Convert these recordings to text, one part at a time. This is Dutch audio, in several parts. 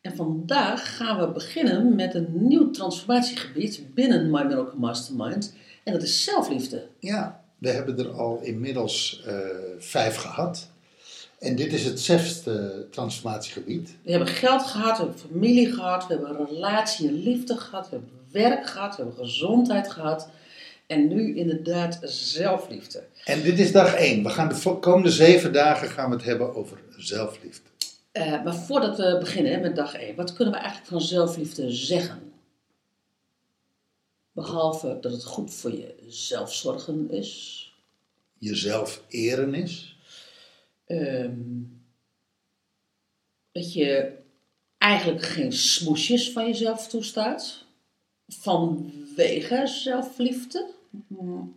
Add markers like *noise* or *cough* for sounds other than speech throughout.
En vandaag gaan we beginnen met een nieuw transformatiegebied binnen My Miracle Mastermind. En dat is zelfliefde. Ja, we hebben er al inmiddels eh, vijf gehad. En dit is het zesde transformatiegebied. We hebben geld gehad, we hebben familie gehad, we hebben relatie en liefde gehad, we hebben werk gehad, we hebben gezondheid gehad. En nu inderdaad zelfliefde. En dit is dag één. We gaan de komende zeven dagen gaan we het hebben over zelfliefde. Eh, maar voordat we beginnen hè, met dag 1, wat kunnen we eigenlijk van zelfliefde zeggen? Behalve dat het goed voor je zelfzorgen is. Jezelf eren is. Ehm, dat je eigenlijk geen smoesjes van jezelf toestaat. Vanwege zelfliefde.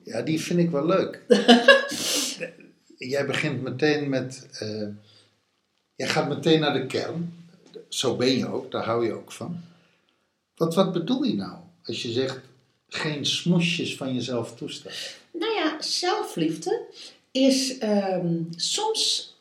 Ja, die vind ik wel leuk. *laughs* jij begint meteen met. eh, jij gaat meteen naar de kern. Zo ben je ook, daar hou je ook van. Wat, wat bedoel je nou als je zegt geen smoesjes van jezelf toestaan? Nou ja, zelfliefde is ehm, soms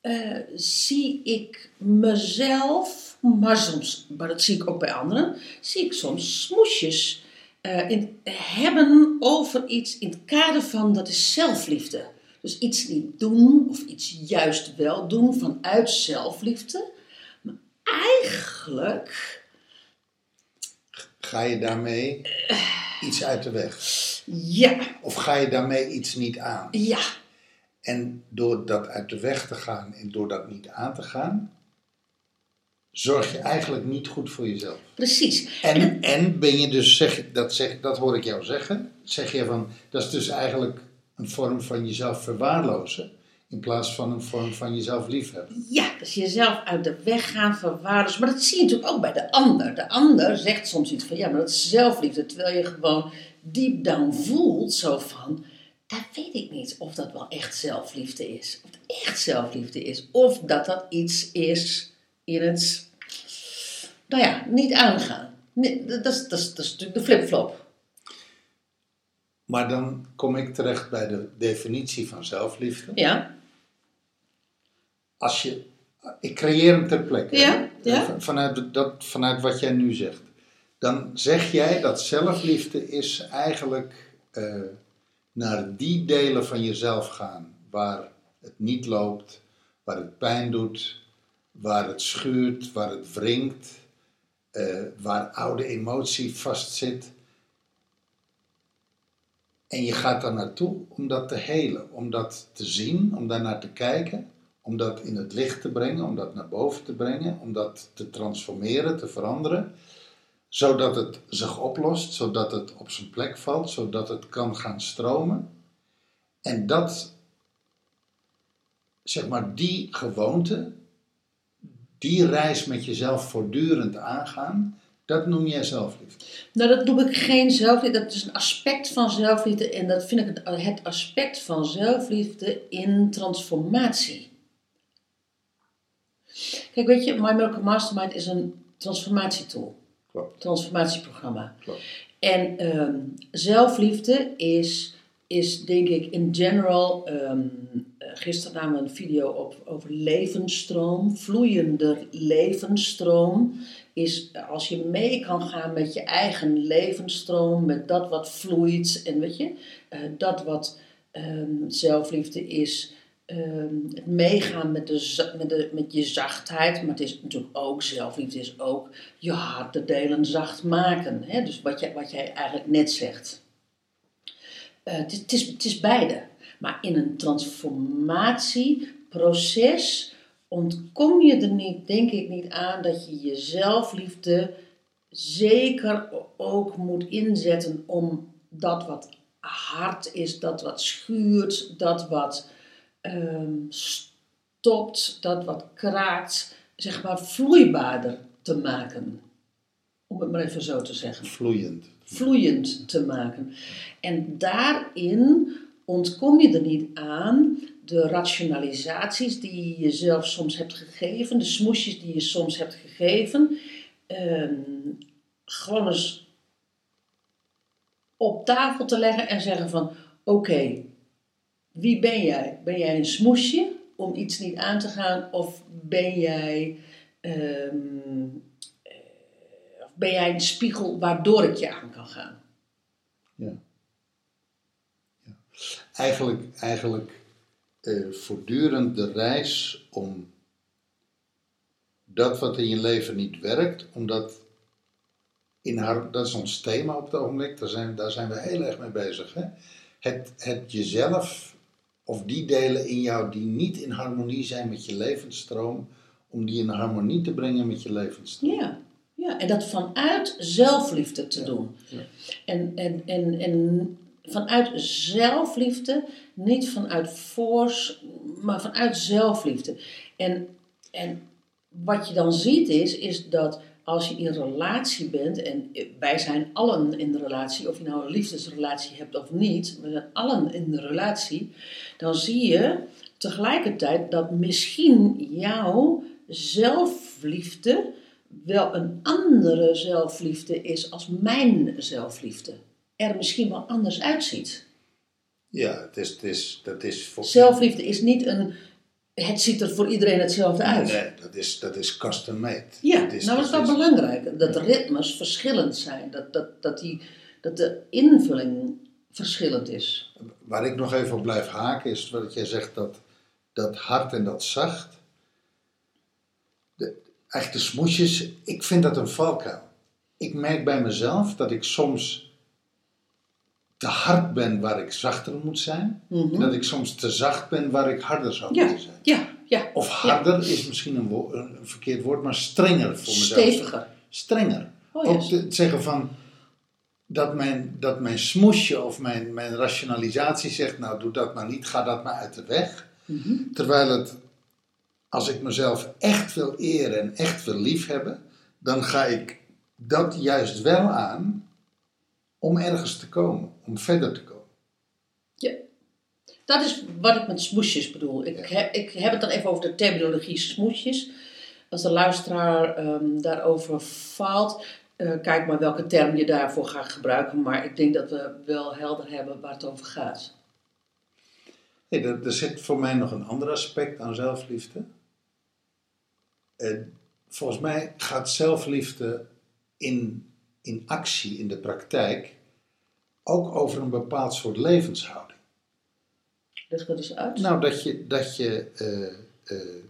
eh, zie ik mezelf, maar soms, maar dat zie ik ook bij anderen, zie ik soms smoesjes eh, in, hebben over iets in het kader van dat is zelfliefde. Dus iets niet doen of iets juist wel doen vanuit zelfliefde. Maar eigenlijk Ga je daarmee iets uit de weg? ja, Of ga je daarmee iets niet aan? ja, En door dat uit de weg te gaan en door dat niet aan te gaan, zorg je eigenlijk niet goed voor jezelf. precies. En, en ben je dus, zeg, dat, zeg, dat hoor ik jou zeggen, zeg je van, dat is dus eigenlijk een vorm van jezelf verwaarlozen, in plaats van een vorm van jezelf liefhebben. Ja, dus jezelf uit de weg gaan verwaarlozen. Maar dat zie je natuurlijk ook bij de ander. De ander zegt soms iets van, ja, maar dat is zelfliefde. Terwijl je gewoon deep down voelt, zo van, dat weet ik niet of dat wel echt zelfliefde is. Of het echt zelfliefde is. Of dat dat iets is in het, nou ja, niet aangaan. Dat, is, dat, dat is natuurlijk de flipflop. Maar dan kom ik terecht bij de definitie van zelfliefde. Ja, Als je, ik creëer hem ter plekke, Ja, ja. Van- vanuit, dat, vanuit wat jij nu zegt. Dan zeg jij dat zelfliefde is eigenlijk eh, naar die delen van jezelf gaan waar het niet loopt, waar het pijn doet, waar het schuurt, waar het wringt, eh, waar oude emotie vastzit. En je gaat daar naartoe om dat te helen, om dat te zien, om daar naar te kijken, om dat in het licht te brengen, om dat naar boven te brengen, om dat te transformeren, te veranderen, zodat het zich oplost, zodat het op zijn plek valt, zodat het kan gaan stromen. En dat, zeg maar, die gewoonte, die reis met jezelf voortdurend aangaan, dat noem jij zelfliefde. Nou, dat noem ik geen zelfliefde. Dat is een aspect van zelfliefde. En dat vind ik het, het aspect van zelfliefde in transformatie. Kijk, weet je, My Miracle Mastermind is een transformatietool. Klopt, Transformatieprogramma. klopt. En ehm, zelfliefde is, is, denk ik, in general. eh, gisteren namen we een video op over levensstroom. Vloeiende levensstroom is als je mee kan gaan met je eigen levensstroom, met dat wat vloeit. En weet je, eh, dat wat ehm, zelfliefde is. ehm, het meegaan met, de, met, de, met je zachtheid, maar het is natuurlijk ook zelfliefde, is ook je harde delen zacht maken. Hè? Dus wat, jij wat jij eigenlijk net zegt. Eh, het, het is beide. Maar in een transformatieproces ontkom je er niet, denk ik niet aan dat je je zelfliefde zeker ook moet inzetten om dat wat hard is, dat wat schuurt, dat wat ehm, stopt, dat wat kraakt, zeg maar vloeibaarder te maken. Om het maar even zo te zeggen. Vloeiend. Vloeiend te maken. En daarin ontkom je er niet aan de rationalisaties die je jezelf soms hebt gegeven, de smoesjes die je soms hebt gegeven, ehm, gewoon eens op tafel te leggen en zeggen van oké, wie ben jij? Ben jij een smoesje om iets niet aan te gaan of ben jij, ehm, eh, ben jij een spiegel waardoor ik je aan kan gaan? Ja. ja. Eigenlijk, eigenlijk eh, voortdurend de reis om dat wat in je leven niet werkt, omdat in haar, dat is ons thema op het ogenblik, daar zijn, daar zijn we heel erg mee bezig. Hè? Het, het jezelf, of die delen in jou die niet in harmonie zijn met je levensstroom, om die in harmonie te brengen met je levensstroom. Ja, ja. en dat vanuit zelfliefde te doen. ja. En, en, en, en vanuit zelfliefde, niet vanuit force, maar vanuit zelfliefde. En, en wat je dan ziet is, is dat als je in relatie bent, en wij zijn allen in de relatie, of je nou een liefdesrelatie hebt of niet, we zijn allen in de relatie, dan zie je tegelijkertijd dat misschien jouw zelfliefde wel een andere zelfliefde is als mijn zelfliefde. Er misschien wel anders uitziet. Ja, het is, het is, dat is voor... Zelfliefde is niet een. Het ziet er voor iedereen hetzelfde uit. Nee, dat is, dat is custom made. Ja, Dat is, nou dat is wel is- belangrijk. Dat ritmes verschillend zijn. Dat, dat, dat, die, dat de invulling verschillend is. Waar ik nog even op blijf haken is wat jij zegt dat, dat hard en dat zacht. De, echt de smoesjes, ik vind dat een valkuil. Ik merk bij mezelf dat ik soms te hard ben waar ik zachter moet zijn. Mhm. Dat ik soms te zacht ben waar ik harder zou Ja, moeten zijn. ja, ja. Of harder is misschien een, verkeerd woord, maar strenger voor mezelf. Steviger. Strenger. Oh, Ook te het zeggen van dat mijn, dat mijn smoesje of mijn, mijn rationalisatie zegt, nou doe dat maar niet, ga dat maar uit de weg. Mhm. Terwijl het, als ik mezelf echt wil eren en echt wil liefhebben, dan ga ik dat juist wel aan om ergens te komen, om verder te komen. Ja. Dat is wat ik met smoesjes bedoel. Ik, heb, ik heb het dan even over de terminologie smoesjes. Als de luisteraar ehm, daarover faalt, eh, kijk maar welke term je daarvoor gaat gebruiken. Maar ik denk dat we wel helder hebben waar het over gaat. Hey, er, er zit voor mij nog een ander aspect aan zelfliefde. Eh, volgens mij gaat zelfliefde in, in actie, in de praktijk, ook over een bepaald soort levenshouding. Dat eens uit. Nou, dat je, dat je, eh, eh,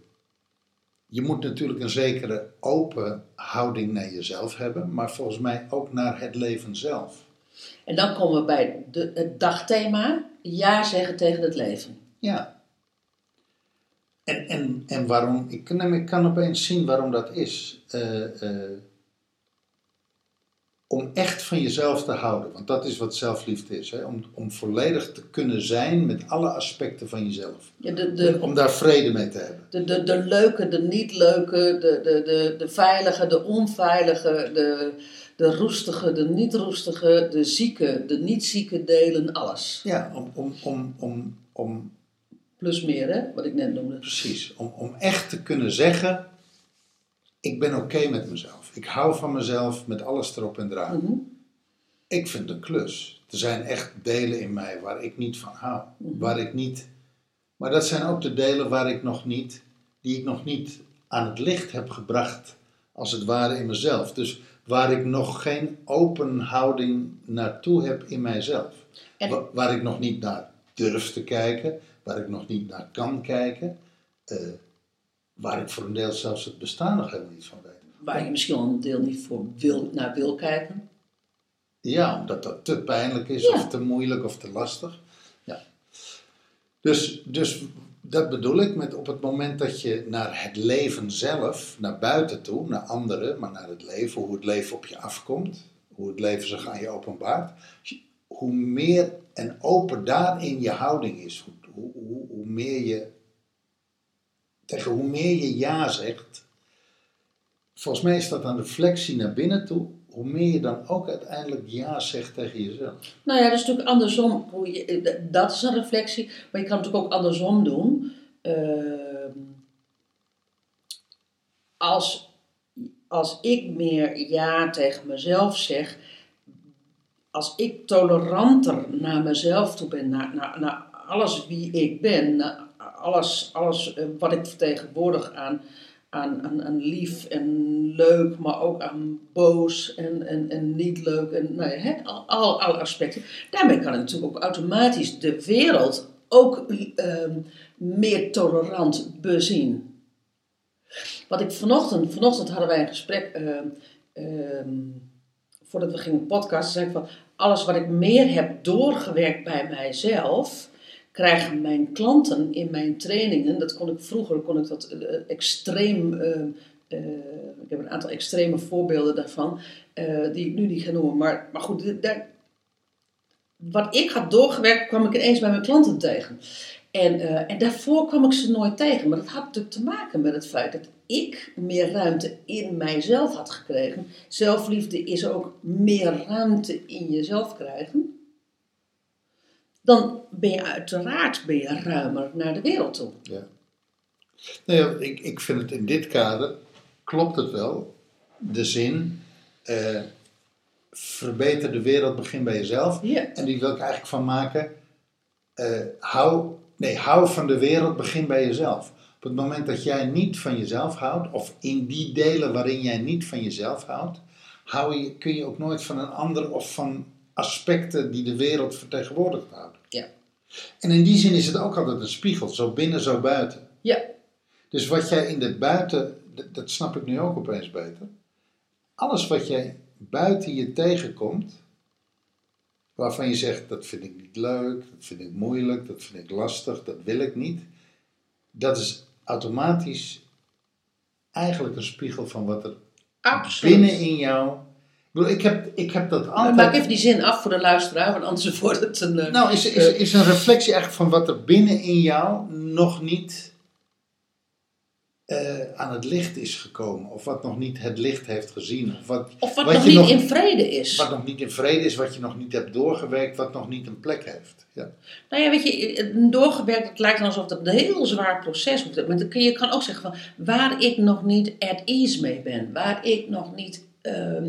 je moet natuurlijk een zekere open houding naar jezelf hebben, maar volgens mij ook naar het leven zelf. En dan komen we bij de, het dagthema: ja zeggen tegen het leven. Ja. En, en, en waarom, ik kan, ik kan opeens zien waarom dat is. Eh, om echt van jezelf te houden, want dat is wat zelfliefde is. Hè? Om, om volledig te kunnen zijn met alle aspecten van jezelf. Ja, de, de, Om daar vrede mee te hebben. de, de, de leuke, de niet leuke, de, de, de, de veilige, de onveilige, de, de roestige, de niet roestige, de zieke, de niet zieke delen, alles. Ja, om, om, om, om, om Plus meer, hè, wat ik net noemde. precies, om, om echt te kunnen zeggen, ik ben oké met mezelf. Ik hou van mezelf met alles erop en eraan. Mhm. Ik vind een klus. Er zijn echt delen in mij waar ik niet van hou. Waar ik niet. Maar dat zijn ook de delen waar ik nog niet, die ik nog niet aan het licht heb gebracht, als het ware in mezelf. Dus waar ik nog geen open houding naartoe heb in mijzelf. En- waar ik nog niet naar durf te kijken, waar ik nog niet naar kan kijken. eh, waar ik voor een deel zelfs het bestaan nog helemaal niet van weet. Waar je misschien wel een deel niet voor wil, naar wil kijken. Ja, omdat dat te pijnlijk is Ja. of te moeilijk of te lastig. Ja. Dus, dus dat bedoel ik met op het moment dat je naar het leven zelf, naar buiten toe, naar anderen, maar naar het leven, hoe het leven op je afkomt, hoe het leven zich aan je openbaart, hoe meer en open daarin je houding is, hoe, hoe, hoe, hoe meer je, tegen hoe meer je ja zegt, volgens mij is dat een reflectie naar binnen toe. Hoe meer je dan ook uiteindelijk ja zegt tegen jezelf. Nou ja, dat is natuurlijk andersom. Eh, dat is een reflectie. Maar je kan het natuurlijk ook andersom doen. Ehm, als, als ik meer ja tegen mezelf zeg. Als ik toleranter naar mezelf toe ben. Naar, naar, naar alles wie ik ben. Alles, alles eh, wat ik vertegenwoordig aan, aan, aan, lief en leuk. Maar ook aan boos en, en, en niet leuk. En nou ja, al, al, alle aspecten. Daarmee kan ik natuurlijk ook automatisch de wereld ook ehm, meer tolerant bezien. Wat ik vanochtend, vanochtend hadden wij een gesprek, ehm, ehm, voordat we gingen podcasten, zei ik van, alles wat ik meer heb doorgewerkt bij mijzelf, krijgen mijn klanten in mijn trainingen, dat kon ik vroeger, kon ik dat eh, extreem, ehm, eh, ik heb een aantal extreme voorbeelden daarvan, eh, die ik nu niet ga noemen, maar, maar goed, daar, wat ik had doorgewerkt, kwam ik ineens bij mijn klanten tegen. En, eh, en daarvoor kwam ik ze nooit tegen. Maar dat had natuurlijk te maken met het feit dat ik meer ruimte in mijzelf had gekregen. Zelfliefde is ook meer ruimte in jezelf krijgen. Dan ben je uiteraard ben je ruimer naar de wereld toe. Ja. Nou ja, ik, ik vind het in dit kader, klopt het wel, de zin, eh, verbeter de wereld, begin bij jezelf. Ja. En die wil ik eigenlijk van maken, eh, hou, nee, hou van de wereld, begin bij jezelf. Op het moment dat jij niet van jezelf houdt, of in die delen waarin jij niet van jezelf houdt, hou je, kun je ook nooit van een ander of van aspecten die de wereld vertegenwoordigt houden. En in die zin is het ook altijd een spiegel, zo binnen, zo buiten. Ja. Dus wat jij in de buiten, dat, snap ik nu ook opeens beter. Alles wat jij buiten je tegenkomt, waarvan je zegt dat vind ik niet leuk, dat vind ik moeilijk, dat vind ik lastig, dat wil ik niet. Dat is automatisch eigenlijk een spiegel van wat er Absoluut. binnen in jou. Ik, heb, ik heb dat altijd. Maak even die zin af voor de luisteraar, want anders *laughs* wordt het een... eh, Nou, is, is, is een reflectie eigenlijk van wat er binnen in jou nog niet eh, aan het licht is gekomen. Of wat nog niet het licht heeft gezien. Of wat, of wat, wat nog niet nog- in vrede is. wat nog niet in vrede is, wat je nog niet hebt doorgewerkt, wat nog niet een plek heeft. Ja. Nou ja, weet je, doorgewerkt, het lijkt alsof het een heel zwaar proces wordt. Maar dan kun je kan ook zeggen van waar ik nog niet at ease mee ben, waar ik nog niet ehm,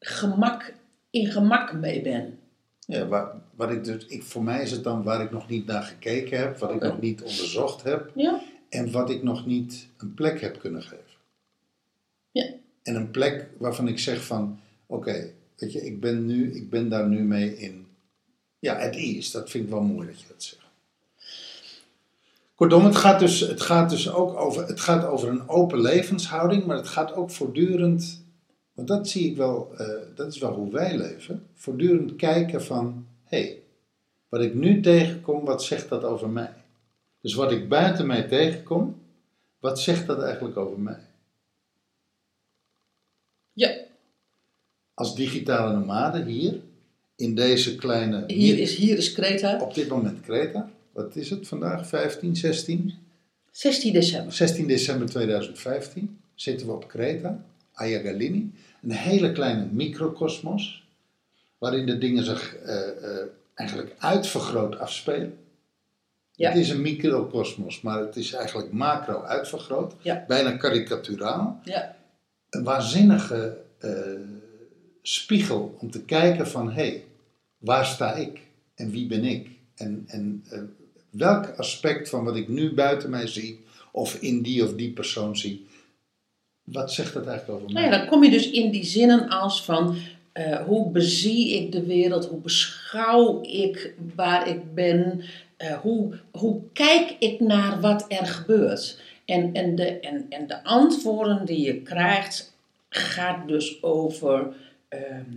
gemak, in gemak mee ben. Ja, waar, wat ik dus, ik, voor mij is het dan waar ik nog niet naar gekeken heb, wat ik nog niet onderzocht heb Ja? en wat ik nog niet een plek heb kunnen geven. Ja. En een plek waarvan ik zeg van, oké, weet je, ik ben, nu, ik ben daar nu mee in, ja, het is. Dat vind ik wel mooi dat je dat zegt. Kortom, het gaat dus, het gaat dus ook over, het gaat over een open levenshouding, maar het gaat ook voortdurend, want dat zie ik wel, eh, dat is wel hoe wij leven, voortdurend kijken van, hé, hey, wat ik nu tegenkom, wat zegt dat over mij? Dus wat ik buiten mij tegenkom, wat zegt dat eigenlijk over mij? Ja, Als digitale nomade hier, in deze kleine... hier is, hier is Kreta, Op dit moment Kreta. Wat is het vandaag? 15, 16? 16 december. 16 december 2015 zitten we op Kreta, Ayagalini. Een hele kleine microcosmos, waarin de dingen zich eh, eh, eigenlijk uitvergroot afspelen. Ja. Het is een microcosmos, maar het is eigenlijk macro uitvergroot. Ja. Bijna karikaturaal. Ja, Een waanzinnige eh, spiegel om te kijken van, hé, hey, waar sta ik? En wie ben ik? En, en welk aspect van wat ik nu buiten mij zie, of in die of die persoon zie, wat zegt dat eigenlijk over mij? nou ja, dan kom je dus in die zinnen als van eh, hoe bezie ik de wereld, hoe beschouw ik waar ik ben, eh, hoe, hoe kijk ik naar wat er gebeurt. En, en, de, en, en de antwoorden die je krijgt, gaat dus over ehm,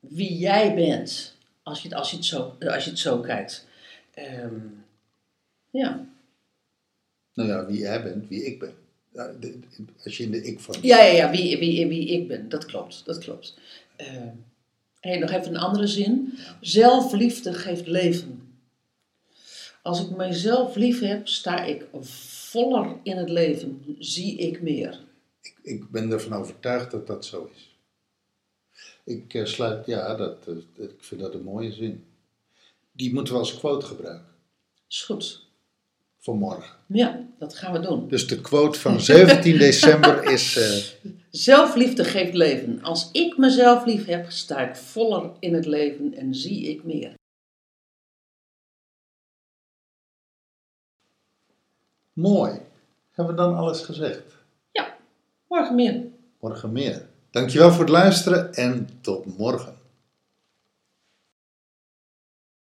wie jij bent, als je, het- als je, het, zo, als je het zo kijkt. Ehm, ja. Nou ja, wie jij bent, wie ik ben. Als je in de ik-vorm Ja, ja, ja wie, wie, wie ik ben, dat klopt, dat klopt. Eh, hey, nog even een andere zin. Zelfliefde geeft leven. Als ik mijzelf lief heb, sta ik voller in het leven, zie ik meer. Ik, ik ben ervan overtuigd dat dat zo is. Ik eh, sluit, ja, dat, eh, ik vind dat een mooie zin. Die moeten we als quote gebruiken Is goed. Voor morgen. Ja, dat gaan we doen. Dus de quote van 17 *laughs* december is. eh, Zelfliefde geeft leven. Als ik mezelf lief heb, sta ik voller in het leven en zie ik meer. mooi. Hebben we dan alles gezegd? Ja, morgen meer. Morgen meer. Dankjewel voor het luisteren en tot morgen.